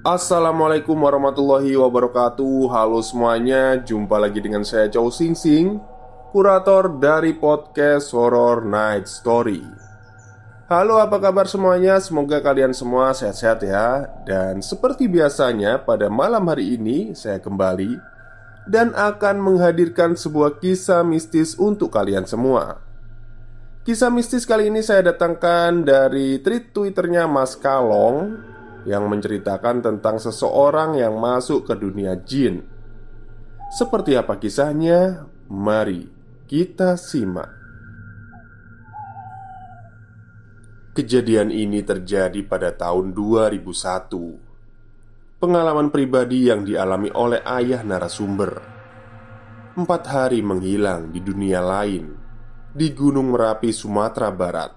Assalamualaikum warahmatullahi wabarakatuh. Halo semuanya Jumpa lagi dengan saya Chow Sing Sing Kurator dari podcast Horror Night Story. Halo apa kabar semuanya? Semoga kalian semua sehat-sehat ya. Dan seperti biasanya pada malam hari ini Saya kembali Dan akan menghadirkan sebuah kisah mistis untuk kalian semua. Kisah mistis kali ini saya datangkan dari tweet twitternya Mas Kalong yang menceritakan tentang seseorang yang masuk ke dunia jin. Seperti apa kisahnya? Mari kita simak. Kejadian ini terjadi pada tahun 2001. Pengalaman pribadi yang dialami oleh ayah narasumber. Empat hari menghilang di dunia lain di Gunung Merapi, Sumatera Barat.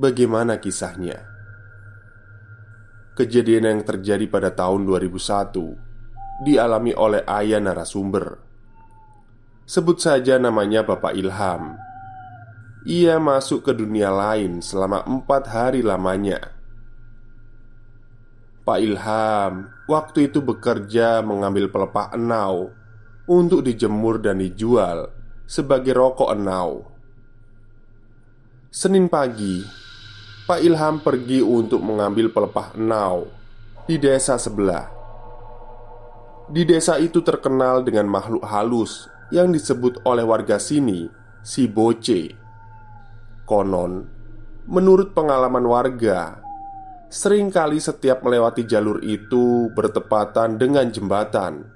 Bagaimana kisahnya? Kejadian yang terjadi pada tahun 2001 dialami oleh ayah narasumber. Sebut saja namanya Bapak Ilham. Ia masuk ke dunia lain selama empat hari lamanya. Pak Ilham waktu itu bekerja mengambil pelepah enau untuk dijemur dan dijual sebagai rokok enau. Senin pagi, Pak Ilham pergi untuk mengambil pelepah enau di desa sebelah. Di desa itu terkenal dengan makhluk halus yang disebut oleh warga sini si Boce. Konon, menurut pengalaman warga, sering kali setiap melewati jalur itu bertepatan dengan jembatan,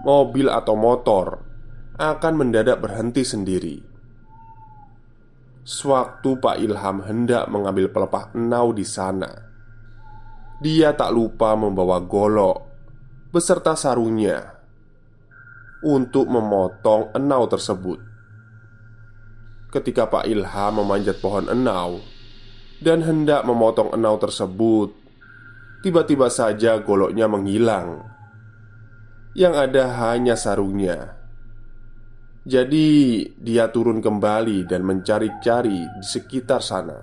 mobil atau motor akan mendadak berhenti sendiri. Sewaktu Pak Ilham hendak mengambil pelepah enau di sana, dia tak lupa membawa golok beserta sarungnya untuk memotong enau tersebut. Ketika Pak Ilham memanjat pohon enau dan hendak memotong enau tersebut, tiba-tiba saja goloknya menghilang. Yang ada hanya sarungnya. Jadi, dia turun kembali dan mencari-cari di sekitar sana,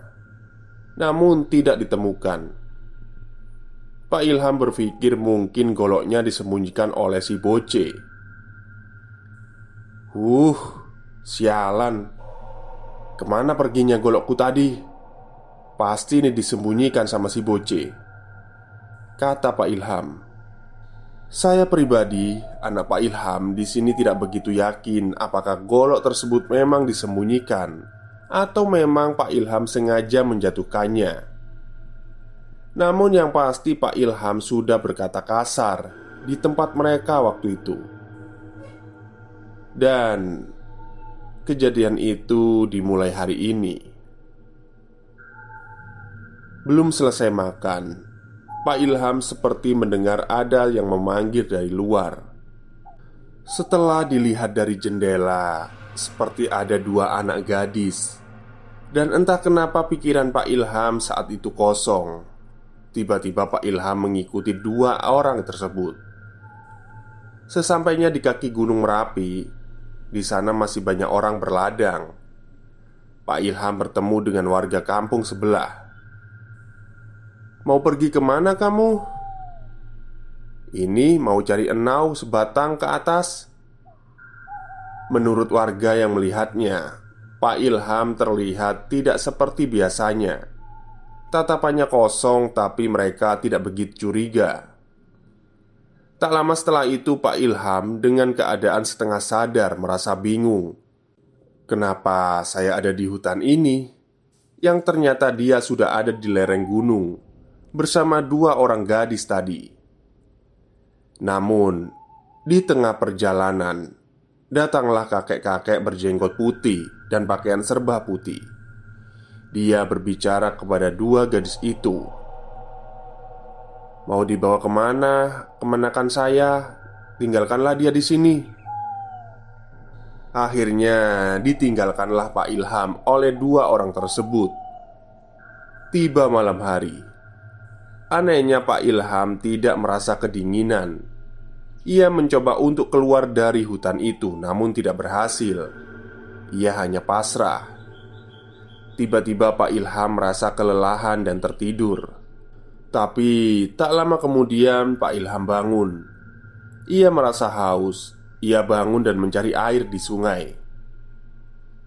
namun tidak ditemukan. Pak Ilham berpikir mungkin goloknya disembunyikan oleh si Boce. Uh, sialan, ke mana perginya golokku tadi? Pasti ini disembunyikan sama si Boce, kata Pak Ilham. Saya pribadi, anak Pak Ilham di sini tidak begitu yakin apakah golok tersebut memang disembunyikan atau memang Pak Ilham sengaja menjatuhkannya. Namun yang pasti Pak Ilham sudah berkata kasar di tempat mereka waktu itu. Dan kejadian itu dimulai hari ini. Belum selesai makan, Pak Ilham seperti mendengar ada yang memanggil dari luar. Setelah dilihat dari jendela, seperti ada dua anak gadis, dan entah kenapa pikiran Pak Ilham saat itu kosong. Tiba-tiba Pak Ilham mengikuti dua orang tersebut. Sesampainya di kaki Gunung Merapi, di sana masih banyak orang berladang. Pak Ilham bertemu dengan warga kampung sebelah Mau pergi ke mana kamu? Ini mau cari enau sebatang ke atas Menurut warga yang melihatnya Pak Ilham terlihat tidak seperti biasanya. Tatapannya kosong, tapi mereka tidak begitu curiga. Tak lama setelah itu, Pak Ilham dengan keadaan setengah sadar merasa bingung. Kenapa saya ada di hutan ini? Yang ternyata dia sudah ada di lereng gunung bersama dua orang gadis tadi. Namun, di tengah perjalanan, datanglah kakek-kakek berjenggot putih dan pakaian serba putih. Dia berbicara kepada dua gadis itu Mau dibawa ke mana? Kemenakan saya Tinggalkanlah dia di sini Akhirnya ditinggalkanlah Pak Ilham oleh dua orang tersebut Tiba malam hari Anehnya Pak Ilham tidak merasa kedinginan. Ia mencoba untuk keluar dari hutan itu namun tidak berhasil. Ia hanya pasrah. Tiba-tiba Pak Ilham merasa kelelahan dan tertidur. Tapi tak lama kemudian Pak Ilham bangun. Ia merasa haus. Ia bangun dan mencari air di sungai.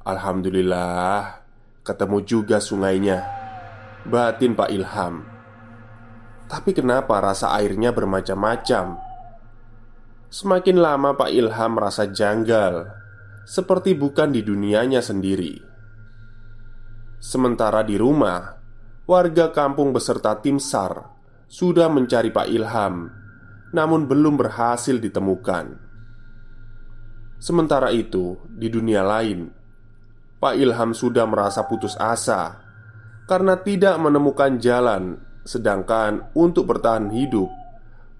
Alhamdulillah Ketemu juga sungainya. Batin Pak Ilham Tapi kenapa rasa airnya bermacam-macam Semakin lama Pak Ilham merasa janggal Seperti bukan di dunianya sendiri Sementara di rumah warga kampung beserta tim SAR sudah mencari Pak Ilham, namun belum berhasil ditemukan. Sementara itu, di dunia lain, Pak Ilham sudah merasa putus asa karena tidak menemukan jalan, sedangkan untuk bertahan hidup,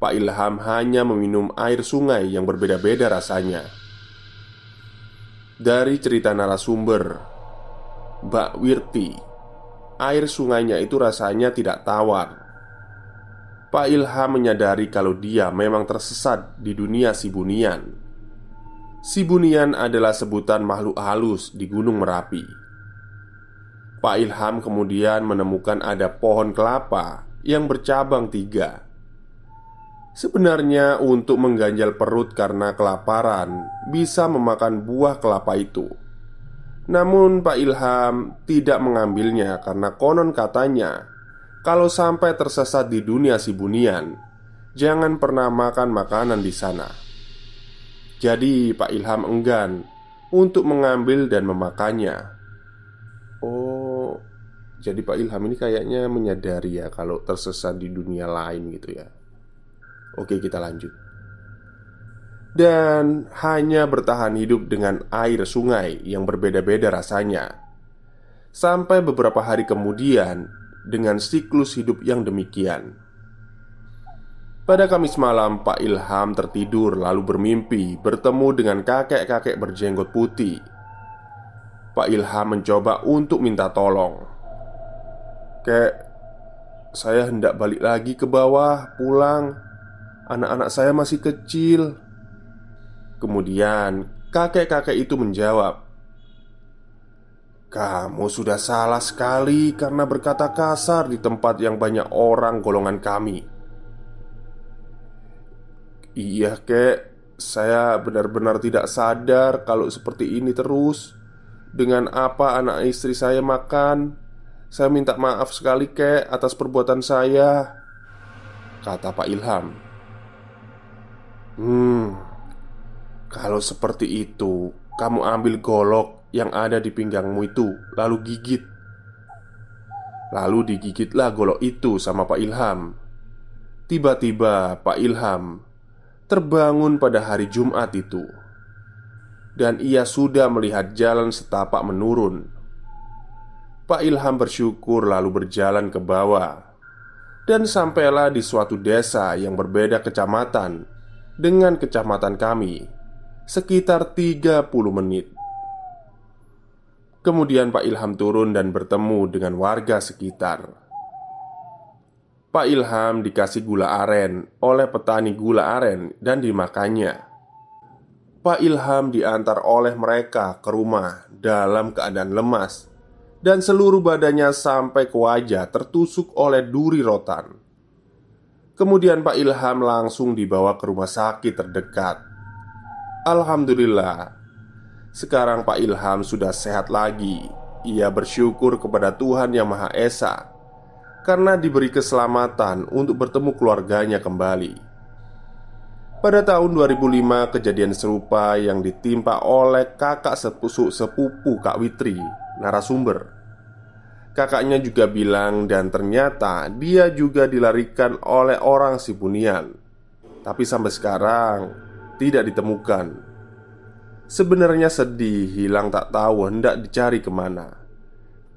Pak Ilham hanya meminum air sungai yang berbeda-beda rasanya. Dari cerita narasumber, Mbak Wirti air sungainya itu rasanya tidak tawar. Pak Ilham menyadari kalau dia memang tersesat di dunia Sibunian. Sibunian adalah sebutan makhluk halus di Gunung Merapi. Pak Ilham kemudian menemukan ada pohon kelapa yang bercabang tiga. Sebenarnya, untuk mengganjal perut karena kelaparan, bisa memakan buah kelapa itu. Namun Pak Ilham tidak mengambilnya karena konon katanya Kalau sampai tersesat di dunia Sibunian Jangan pernah makan makanan di sana Jadi Pak Ilham enggan untuk mengambil dan memakannya Jadi Pak Ilham ini kayaknya menyadari ya Kalau tersesat di dunia lain gitu ya Oke kita lanjut dan hanya bertahan hidup dengan air sungai yang berbeda-beda rasanya. Sampai beberapa hari kemudian, dengan siklus hidup yang demikian, pada Kamis malam, Pak Ilham tertidur lalu bermimpi bertemu dengan kakek-kakek berjenggot putih. Pak Ilham mencoba untuk minta tolong. Kek, saya hendak balik lagi ke bawah, pulang. Anak-anak saya masih kecil. Kemudian kakek-kakek itu menjawab, "Kamu sudah salah sekali karena berkata kasar di tempat yang banyak orang golongan kami." Iya, kek, saya benar-benar tidak sadar kalau seperti ini terus. Dengan apa anak istri saya makan, saya minta maaf sekali, kek, atas perbuatan saya, kata Pak Ilham. Hmm, kalau seperti itu, kamu ambil golok yang ada di pinggangmu itu, lalu gigit. Lalu digigitlah golok itu sama Pak Ilham. Tiba-tiba Pak Ilham terbangun pada hari Jumat itu, dan ia sudah melihat jalan setapak menurun. Pak Ilham bersyukur lalu berjalan ke bawah dan sampailah di suatu desa yang berbeda kecamatan dengan kecamatan kami sekitar 30 menit. Kemudian Pak Ilham turun dan bertemu dengan warga sekitar. Pak Ilham dikasih gula aren oleh petani gula aren dan dimakannya. Pak Ilham diantar oleh mereka ke rumah dalam keadaan lemas dan seluruh badannya sampai ke wajah tertusuk oleh duri rotan. Kemudian Pak Ilham langsung dibawa ke rumah sakit terdekat Alhamdulillah Sekarang Pak Ilham sudah sehat lagi. Ia bersyukur kepada Tuhan Yang Maha Esa karena diberi keselamatan untuk bertemu keluarganya kembali. Pada tahun 2005 kejadian serupa yang ditimpa oleh kakak sepupu, sepupu Kak Witri, narasumber. Kakaknya juga bilang dan ternyata dia juga dilarikan oleh orang Sibunian. Tapi sampai sekarang tidak ditemukan. Sebenarnya sedih, hilang tak tahu hendak dicari ke mana.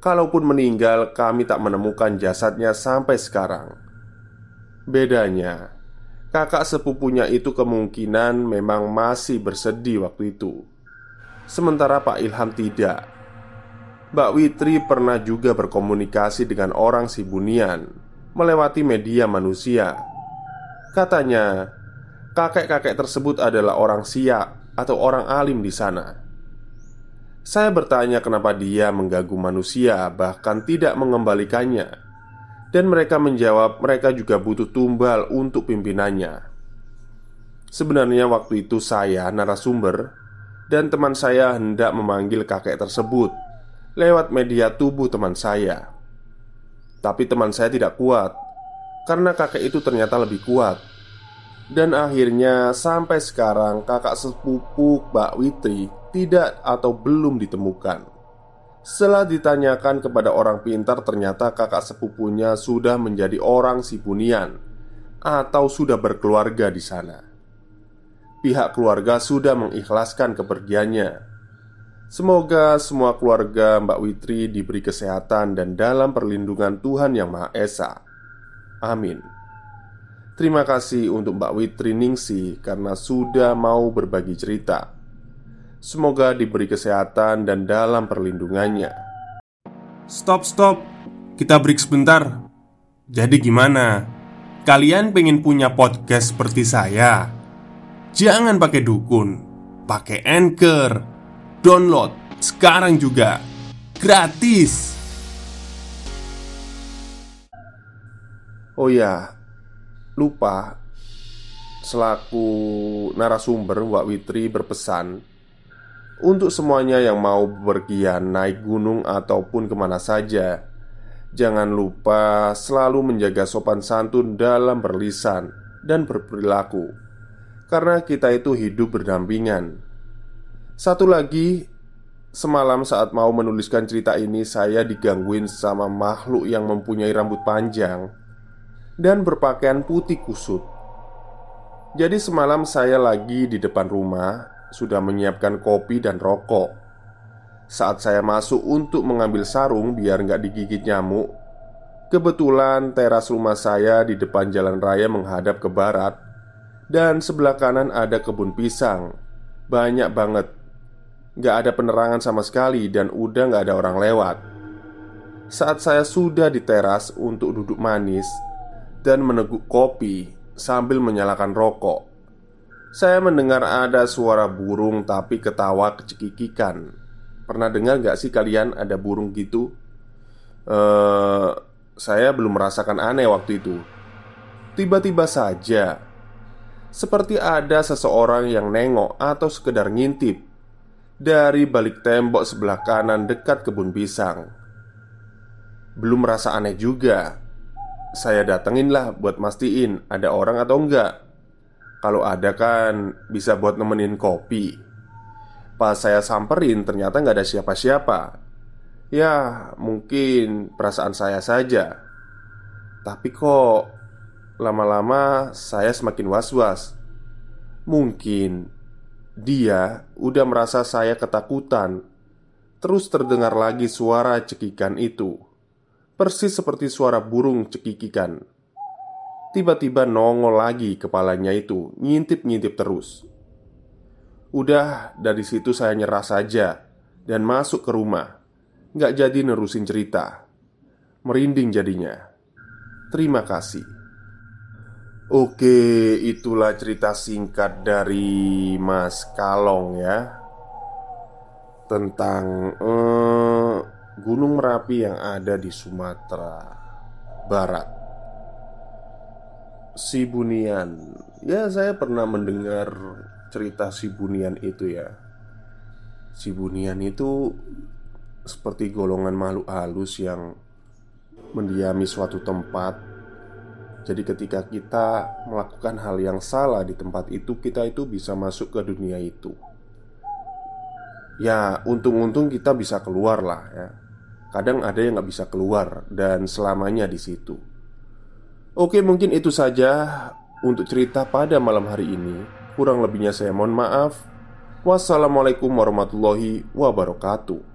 Kalaupun meninggal kami tak menemukan jasadnya sampai sekarang. Bedanya, Kakak sepupunya itu kemungkinan memang masih bersedih waktu itu. Sementara Pak Ilham tidak Mbak Witri pernah juga berkomunikasi dengan orang Sibunian Melewati media manusia. Katanya Kakek-kakek tersebut adalah orang siak Atau orang alim di sana. Saya bertanya kenapa dia mengganggu manusia Bahkan tidak mengembalikannya. Dan mereka menjawab mereka juga butuh tumbal untuk pimpinannya. Sebenarnya waktu itu saya, narasumber Dan teman saya hendak memanggil kakek tersebut Lewat media tubuh teman saya Tapi teman saya tidak kuat Karena kakek itu ternyata lebih kuat Dan akhirnya sampai sekarang kakak sepupu Mbak Witri Tidak atau belum ditemukan setelah ditanyakan kepada orang pintar, ternyata kakak sepupunya sudah menjadi orang Sibunian atau sudah berkeluarga di sana. Pihak keluarga sudah mengikhlaskan kepergiannya. Semoga semua keluarga Mbak Witri diberi kesehatan dan dalam perlindungan Tuhan Yang Maha Esa. Amin. Terima kasih untuk Mbak Witri Ningsi karena sudah mau berbagi cerita. Semoga diberi kesehatan dan dalam perlindungannya. Stop, stop. Kita break sebentar. Jadi gimana? Kalian pengen punya podcast seperti saya? Jangan pakai dukun, pakai Anchor. Download sekarang juga. Gratis. Oh ya, lupa Selaku narasumber Wak Witri berpesan untuk semuanya yang mau berpergian naik gunung ataupun ke mana saja Jangan lupa selalu menjaga sopan santun dalam berlisan dan berperilaku Karena kita itu hidup berdampingan Satu lagi Semalam saat mau menuliskan cerita ini Saya digangguin sama makhluk yang mempunyai rambut panjang Dan berpakaian putih kusut Jadi semalam saya lagi di depan rumah sudah menyiapkan kopi dan rokok. Saat saya masuk untuk mengambil sarung biar nggak digigit nyamuk, kebetulan teras rumah saya di depan jalan raya menghadap ke barat, dan sebelah kanan ada kebun pisang. Banyak banget, nggak ada penerangan sama sekali, dan udah nggak ada orang lewat. Saat saya sudah di teras untuk duduk manis dan meneguk kopi sambil menyalakan rokok, saya mendengar ada suara burung tapi ketawa kecekikikan Pernah dengar gak sih kalian ada burung gitu? Uh, saya belum merasakan aneh waktu itu Tiba-tiba saja Seperti ada seseorang yang nengok atau sekedar ngintip Dari balik tembok sebelah kanan dekat kebun pisang. Belum merasa aneh juga. Saya datengin lah buat mastiin ada orang atau enggak. Kalau ada kan bisa buat nemenin kopi. Pas saya samperin ternyata nggak ada siapa-siapa. Ya mungkin perasaan saya saja. Tapi kok lama-lama saya semakin was-was. Mungkin dia udah merasa saya ketakutan. Terus terdengar lagi suara cekikan itu. Persis seperti suara burung cekikikan. Tiba-tiba nongol lagi kepalanya itu Ngintip-ngintip terus. Udah dari situ saya nyerah saja Dan masuk ke rumah. Nggak jadi nerusin cerita. Merinding jadinya. Terima kasih Oke, itulah cerita singkat dari Mas Kalong ya. Tentang eh, Gunung Merapi yang ada di Sumatera Barat. Sibunian. Ya saya pernah mendengar cerita Sibunian itu ya. Si Bunian itu seperti golongan makhluk halus yang mendiami suatu tempat. Jadi, ketika kita melakukan hal yang salah di tempat itu, kita itu bisa masuk ke dunia itu. Ya, untung-untung kita bisa keluar lah ya. Kadang ada yang nggak bisa keluar dan selamanya di situ. Oke, mungkin itu saja untuk cerita pada malam hari ini. Kurang lebihnya saya mohon maaf. Wassalamualaikum warahmatullahi wabarakatuh.